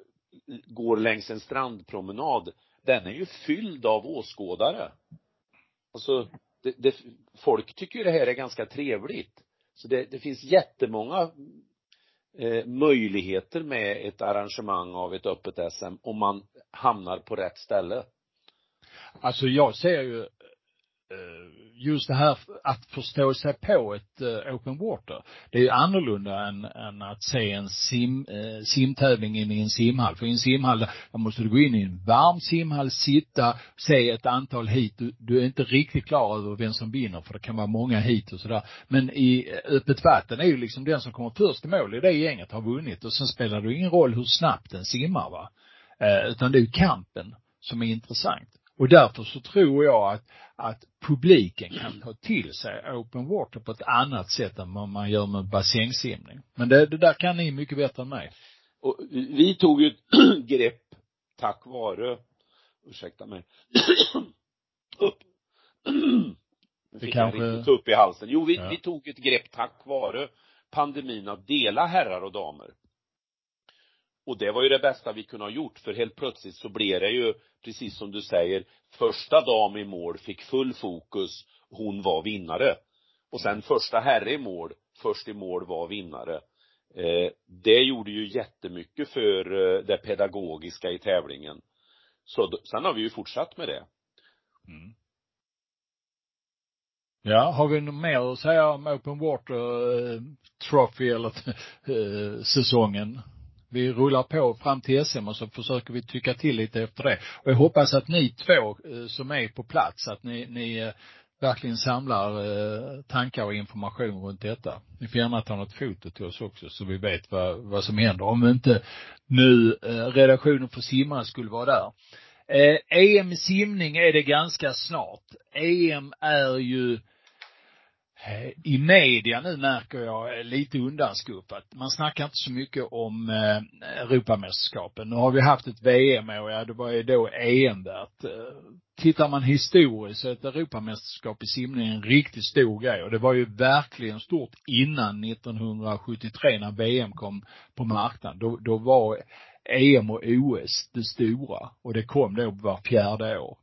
går längs en strandpromenad. Den är ju fylld av åskådare. Alltså, det, det, folk tycker ju det här är ganska trevligt. Så det, det finns jättemånga eh, möjligheter med ett arrangemang av ett öppet SM om man hamnar på rätt ställe. Alltså jag ser ju Eh, just det här att förstå sig på ett eh, open water, det är ju annorlunda än, än att se en sim, eh, simtävling inne i en simhall. För i en simhall, där måste du gå in i en varm simhall, sitta, se ett antal hit. Du, du är inte riktigt klar över vem som vinner, för det kan vara många hit och sådär. Men i öppet vatten är ju liksom den som kommer först i mål i det gänget har vunnit. Och sen spelar det ingen roll hur snabbt den simmar va. Utan det är ju kampen som är intressant. Och därför så tror jag att, att publiken kan ta till sig open water på ett annat sätt än vad man gör med bassängsimning. Men det, det där kan ni mycket bättre än mig. Och vi tog ju ett grepp tack vare, ursäkta mig, upp. Nu fick kanske... jag riktigt upp i halsen. Jo, vi, ja. vi tog ett grepp tack vare pandemin att dela herrar och damer. Och det var ju det bästa vi kunde ha gjort, för helt plötsligt så blev det ju, precis som du säger, första dam i mål fick full fokus, hon var vinnare. Och sen första herre i mål, först i mål var vinnare. Eh, det gjorde ju jättemycket för eh, det pedagogiska i tävlingen. Så sen har vi ju fortsatt med det. Mm. Ja, har vi något mer att säga om Open Water eh, Trophy eller eh, säsongen? Vi rullar på fram till SM och så försöker vi tycka till lite efter det. Och jag hoppas att ni två eh, som är på plats, att ni, ni eh, verkligen samlar eh, tankar och information runt detta. Ni får gärna ta något foto till oss också så vi vet vad, vad som händer. Om inte nu redaktionen för simman skulle vara där. EM i simning är det ganska snart. EM är ju Eh, i media nu märker jag lite undanskuffat. Man snackar inte så mycket om eh, Europamästerskapen. Nu har vi haft ett VM, och ja det var ju då EM värt. Eh, tittar man historiskt så är ett Europamästerskap i simning en riktigt stor grej och det var ju verkligen stort innan 1973 när VM kom på marknaden. Då, då var EM och OS det stora och det kom då var fjärde år.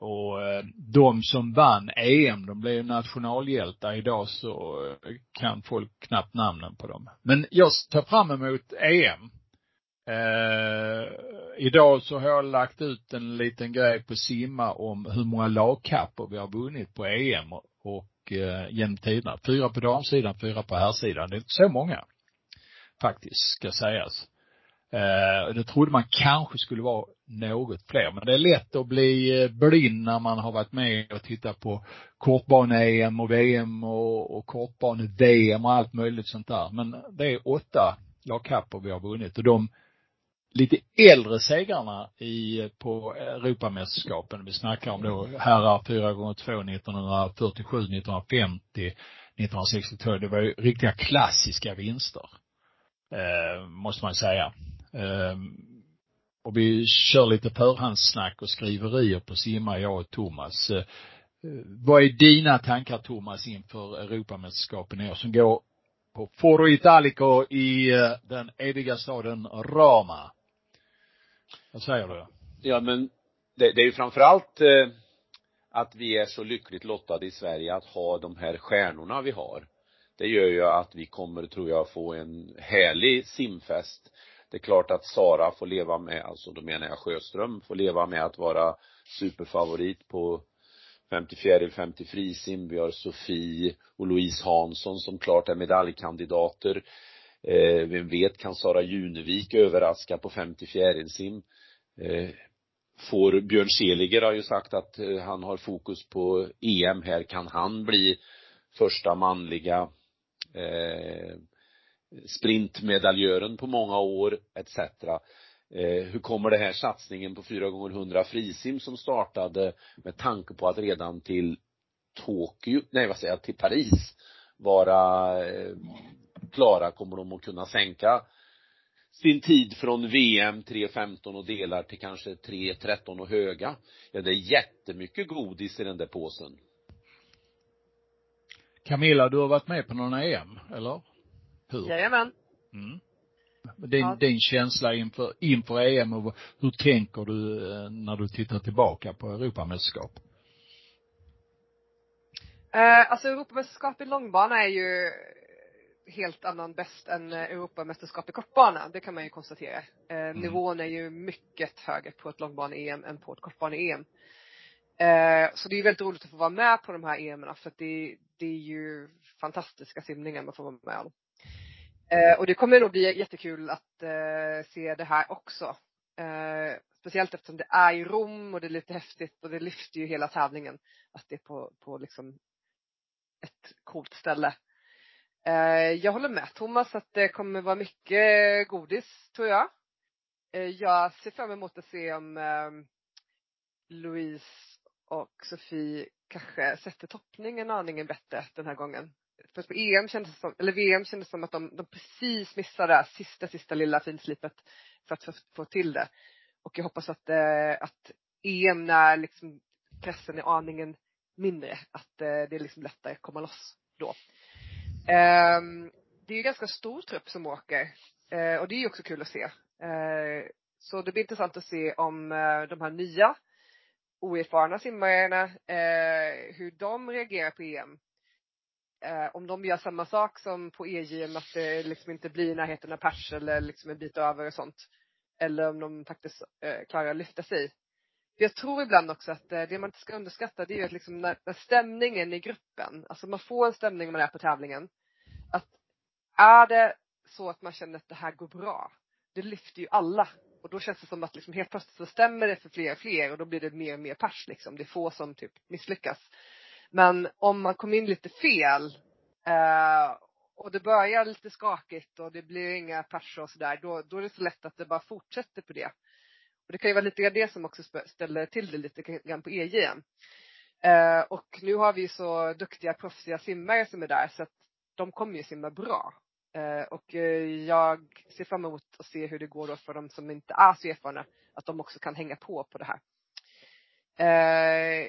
Och eh, de som vann EM, de blev nationalhjältar. Idag så eh, kan folk knappt namnen på dem. Men jag tar fram emot EM. Eh, idag så har jag lagt ut en liten grej på Simma om hur många lagkappor vi har vunnit på EM och eh, genom tiderna. Fyra på damsidan, fyra på herrsidan. Det är inte så många. Faktiskt, ska sägas. Eh, det trodde man kanske skulle vara något fler. Men det är lätt att bli eh, blind när man har varit med och tittat på kortbane-EM och VM och, och kortbane-VM och allt möjligt sånt där. Men det är åtta lagkapper vi har vunnit och de lite äldre segrarna i, på Europamästerskapen. Vi snackar om då herrar 4 gånger 2 1947, 1950, 1962. Det var ju riktiga klassiska vinster. Eh, måste man säga. Ehm, och vi kör lite förhandssnack och skriverier på Simma, jag och Thomas. Eh, vad är dina tankar Thomas inför Europamästerskapen i år som går på Foro Italico i eh, den eviga staden Roma? Vad säger du? Ja men det, det är ju framförallt eh, att vi är så lyckligt lottade i Sverige att ha de här stjärnorna vi har. Det gör ju att vi kommer, tror jag, få en härlig simfest det är klart att Sara får leva med, alltså då menar jag Sjöström, får leva med att vara superfavorit på 50 fjäril, 50 frisim. Vi har Sofie och Louise Hansson som klart är medaljkandidater. Eh, vem vet, kan Sara Junevik överraska på 50 fjärilsim? Eh, får Björn Seliger har ju sagt att eh, han har fokus på EM här. Kan han bli första manliga eh, sprintmedaljören på många år etc. Eh, hur kommer det här satsningen på 4 gånger 100 frisim som startade med tanke på att redan till Tokyo, nej vad säger jag, till Paris vara eh, klara, kommer de att kunna sänka sin tid från VM 3.15 och delar till kanske 3.13 och höga. Ja, det är jättemycket godis i den där påsen. Camilla, du har varit med på några EM, eller? Hur? Jajamän. Mm. Din, Ja. din känsla inför, inför EM och hur tänker du eh, när du tittar tillbaka på Europamästerskap? Eh, alltså Europamästerskap i långbana är ju helt annan bäst än eh, Europamästerskap i kortbana. Det kan man ju konstatera. Eh, Nivån är ju mycket högre på ett långbane-EM än på ett kortbane-EM. Eh, så det är ju väldigt roligt att få vara med på de här EMerna för att det, det är ju fantastiska simningar man får vara med om. Eh, och det kommer nog bli jättekul att eh, se det här också. Eh, speciellt eftersom det är i Rom och det är lite häftigt och det lyfter ju hela tävlingen. Att det är på, på liksom ett coolt ställe. Eh, jag håller med Thomas att det kommer vara mycket godis, tror jag. Eh, jag ser fram emot att se om eh, Louise och Sofie kanske sätter toppningen aningen bättre den här gången. För på EM kändes det som, eller VM kändes det som att de, de precis missade det här sista, sista lilla finslipet för att få, få till det. Och jag hoppas att, eh, att EM när liksom pressen är aningen mindre, att eh, det är liksom lättare att komma loss då. Ehm, det är ju ganska stor trupp som åker eh, och det är ju också kul att se. Eh, så det blir intressant att se om eh, de här nya oerfarna simmarna, hur de reagerar på EM. Eh, om de gör samma sak som på EJM, att det liksom inte blir i närheten av pers eller liksom en bit över och sånt. Eller om de faktiskt eh, klarar att lyfta sig. För jag tror ibland också att eh, det man inte ska underskatta det är ju att liksom när, när stämningen i gruppen, alltså man får en stämning när man är på tävlingen. Att är det så att man känner att det här går bra, det lyfter ju alla. Och då känns det som att liksom helt plötsligt så stämmer det för fler och fler och då blir det mer och mer pers liksom. Det är få som typ misslyckas. Men om man kommer in lite fel eh, och det börjar lite skakigt och det blir inga perser och sådär, då, då är det så lätt att det bara fortsätter på det. Och det kan ju vara lite grann det som också ställer till det lite grann på EJM. Eh, och nu har vi ju så duktiga proffsiga simmare som är där så att de kommer ju simma bra. Eh, och eh, jag ser fram emot att se hur det går då för de som inte är så erfarna, att de också kan hänga på på det här. Eh,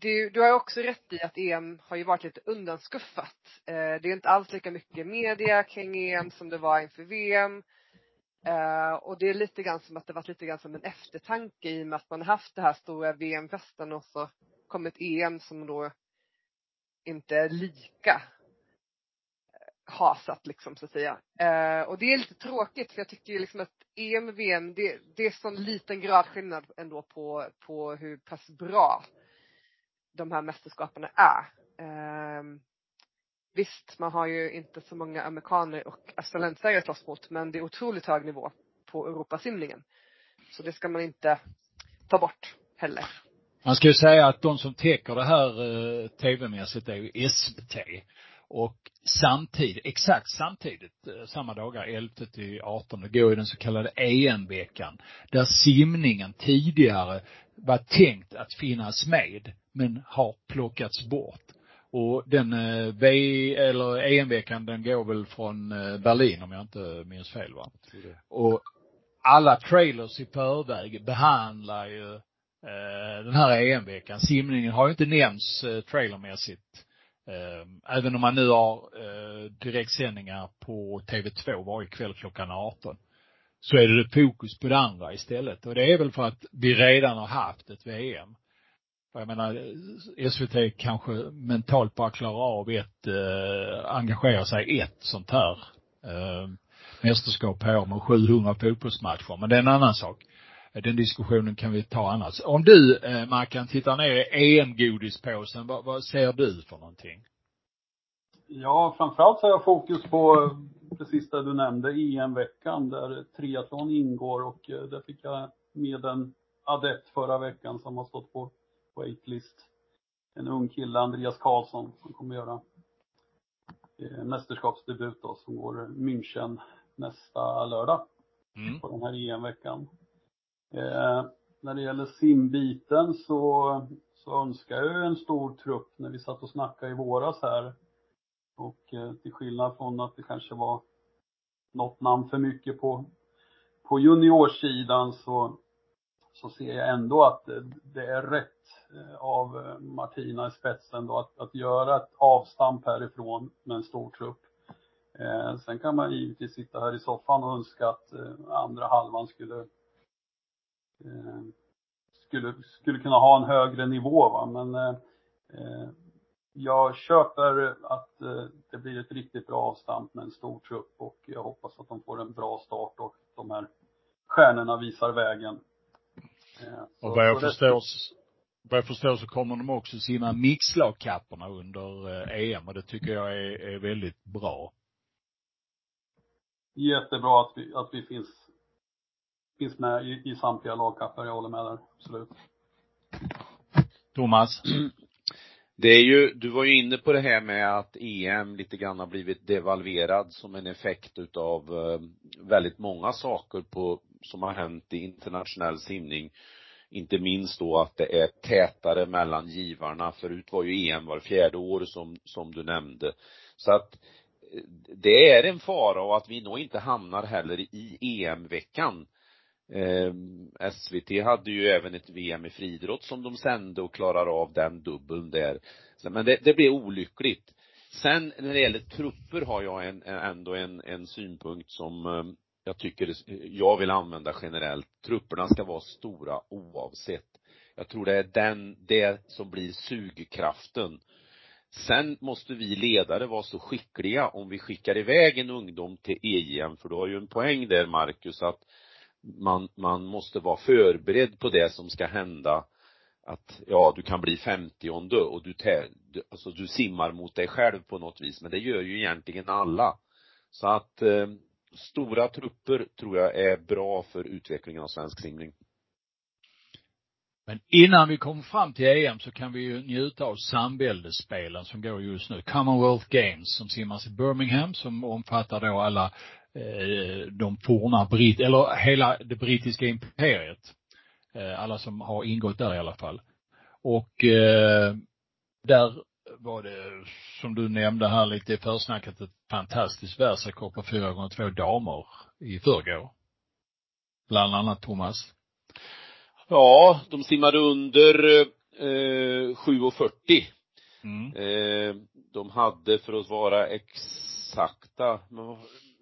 du, du har också rätt i att EM har ju varit lite undanskuffat. Eh, det är inte alls lika mycket media kring EM som det var inför VM. Eh, och det är lite grann som att det varit lite grann som en eftertanke i och med att man haft det här stora VM-festen och så kom ett EM som då inte är lika eh, hasat liksom så att säga. Eh, och det är lite tråkigt för jag tycker ju liksom att EM och VM det, det är sån liten gradskillnad ändå på, på hur pass bra de här mästerskapen är. Eh, visst, man har ju inte så många amerikaner och australiensare att slåss mot men det är otroligt hög nivå på Europasimningen. Så det ska man inte ta bort heller. Man ska ju säga att de som täcker det här eh, tv-mässigt är ju SVT. Och samtidigt, exakt samtidigt, eh, samma dagar 11 till 18, går ju den så kallade EM-veckan. Där simningen tidigare var tänkt att finnas med, men har plockats bort. Och den eh, V, eller EM-veckan den går väl från eh, Berlin om jag inte minns fel va? Och alla trailers i förväg behandlar ju eh, den här EM-veckan. Simningen har ju inte nämnts eh, trailermässigt. Eh, även om man nu har eh, direktsändningar på TV2 varje kväll klockan 18. Så är det fokus på det andra istället. Och det är väl för att vi redan har haft ett VM. Jag menar, SVT kanske mentalt bara klarar av ett, eh, engagera sig i ett sånt här eh, mästerskap per år med 700 fotbollsmatcher. Men det är en annan sak. Den diskussionen kan vi ta annars. Om du, eh, Mackan, tittar ner i EM-godispåsen, vad, vad ser du för någonting? Ja, framförallt så har jag fokus på eh, precis det du nämnde, EM-veckan där triathlon ingår och eh, där fick jag med en adept förra veckan som har stått på waitlist. En ung kille, Andreas Karlsson, som kommer göra eh, mästerskapsdebut då, som går München nästa lördag Mm. på den här EM-veckan. Eh, när det gäller simbiten så, så önskar jag en stor trupp när vi satt och snackade i våras här. Och eh, till skillnad från att det kanske var något namn för mycket på, på juniorsidan så, så ser jag ändå att det är rätt av Martina i spetsen då att, att göra ett avstamp härifrån med en stor trupp. Eh, sen kan man givetvis sitta här i soffan och önska att eh, andra halvan skulle eh, skulle, skulle kunna ha en högre nivå va, men eh, jag köper att eh, det blir ett riktigt bra avstamp med en stor trupp och jag hoppas att de får en bra start och de här stjärnorna visar vägen. Eh, och vad jag förstår vad jag förstår så kommer de också simma mixlagkapporna under EM och det tycker jag är, är väldigt bra jättebra att vi, att vi finns, finns med i, i samtliga lagkapper. Jag håller med där, absolut. Thomas? Det är ju, du var ju inne på det här med att EM lite grann har blivit devalverad som en effekt utav eh, väldigt många saker på, som har hänt i internationell simning. Inte minst då att det är tätare mellan givarna. Förut var ju EM var fjärde år som, som du nämnde. Så att eh, det är en fara och att vi nog inte hamnar heller i EM-veckan. Eh, SVT hade ju även ett VM i friidrott som de sände och klarar av den dubbeln där. Men det, det blir olyckligt. Sen när det gäller trupper har jag en, ändå en, en synpunkt som eh, jag tycker jag vill använda generellt. Trupperna ska vara stora oavsett. Jag tror det är den, det som blir sugkraften. Sen måste vi ledare vara så skickliga om vi skickar iväg en ungdom till EM, för du har ju en poäng där Marcus, att man, man måste vara förberedd på det som ska hända. Att, ja, du kan bli 50 och du, du, alltså du simmar mot dig själv på något vis, men det gör ju egentligen alla. Så att eh, stora trupper tror jag är bra för utvecklingen av svensk simning. Men innan vi kommer fram till EM så kan vi ju njuta av samväldesspelen som går just nu. Commonwealth Games som simmas i Birmingham som omfattar då alla eh, de forna britt, eller hela det brittiska imperiet. Eh, alla som har ingått där i alla fall. Och eh, där var det, som du nämnde här lite i försnacket, ett fantastiskt världsrekord på 4 gånger 2 damer i förrgår. Bland annat Thomas. Ja, de simmade under eh, 7.40. Mm. Eh, de hade för att vara exakta,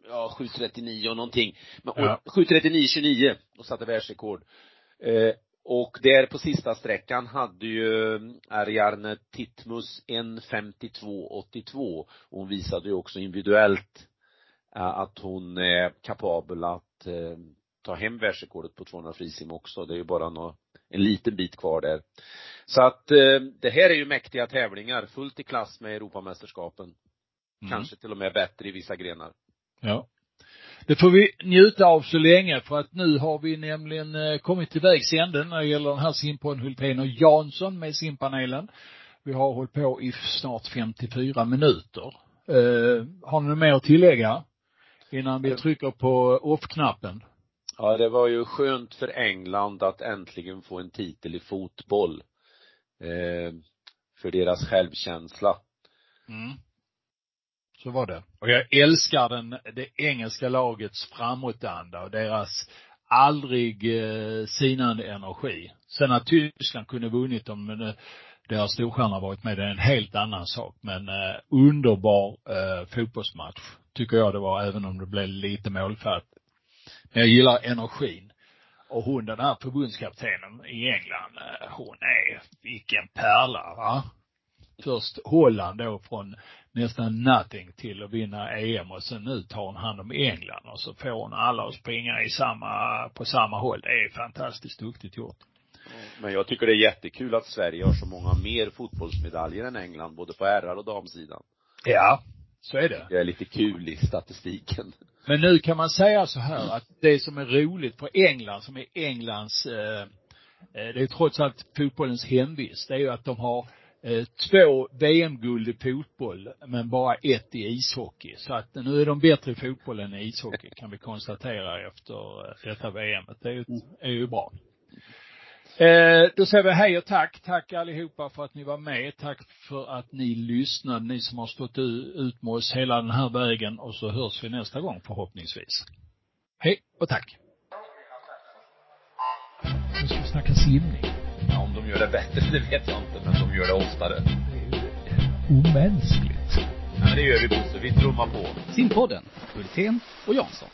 ja 7.39 och någonting. Men ja. 7.39,29 och satte världsrekord. Eh, och där på sista sträckan hade ju Ariarne Titmus 1.52,82 och hon visade ju också individuellt att hon är kapabel att eh, ta hem världsrekordet på 200 frisim också. Det är ju bara nå, en liten bit kvar där. Så att eh, det här är ju mäktiga tävlingar, fullt i klass med Europamästerskapen. Mm. Kanske till och med bättre i vissa grenar. Ja. Det får vi njuta av så länge för att nu har vi nämligen eh, kommit till vägs ände när det gäller den här simpodden Hultén och Jansson med simpanelen. Vi har hållit på i snart 54 minuter. Eh, har ni något mer att tillägga? Innan vi trycker på off-knappen? Ja, det var ju skönt för England att äntligen få en titel i fotboll. Eh, för deras självkänsla. Mm. Så var det. Och jag älskar den, det engelska lagets framåtanda och deras aldrig eh, sinande energi. Sen att Tyskland kunde vunnit dem, men eh, deras storstjärna varit med, det är en helt annan sak. Men eh, underbar eh, fotbollsmatch, tycker jag det var, även om det blev lite målfattigt. Men jag gillar energin. Och hon den här förbundskaptenen i England, eh, hon är, vilken pärla va. Först Holland då från nästan nothing till att vinna EM och sen nu tar hon hand om England och så får hon alla att springa i samma, på samma håll. Det är fantastiskt duktigt gjort. Men jag tycker det är jättekul att Sverige har så många mer fotbollsmedaljer än England, både på herrar och damsidan. Ja, så är det. Det är lite kul i statistiken. Men nu kan man säga så här att det som är roligt för England, som är Englands, eh, eh det är trots allt fotbollens hemvist, det är ju att de har två VM-guld i fotboll, men bara ett i ishockey. Så att nu är de bättre i fotboll än i ishockey, kan vi konstatera efter eh, detta VM. Det är ju, är ju bra. Eh, då säger vi hej och tack. Tack allihopa för att ni var med. Tack för att ni lyssnade, ni som har stått ut med oss hela den här vägen och så hörs vi nästa gång förhoppningsvis. Hej och tack. Nu ska vi snacka simning. De gör det bättre, det vet jag inte, men de gör det oftare. Det är ju omänskligt. Ja, men det gör vi Bosse, vi trummar på. Simpodden, Hultén och Jansson.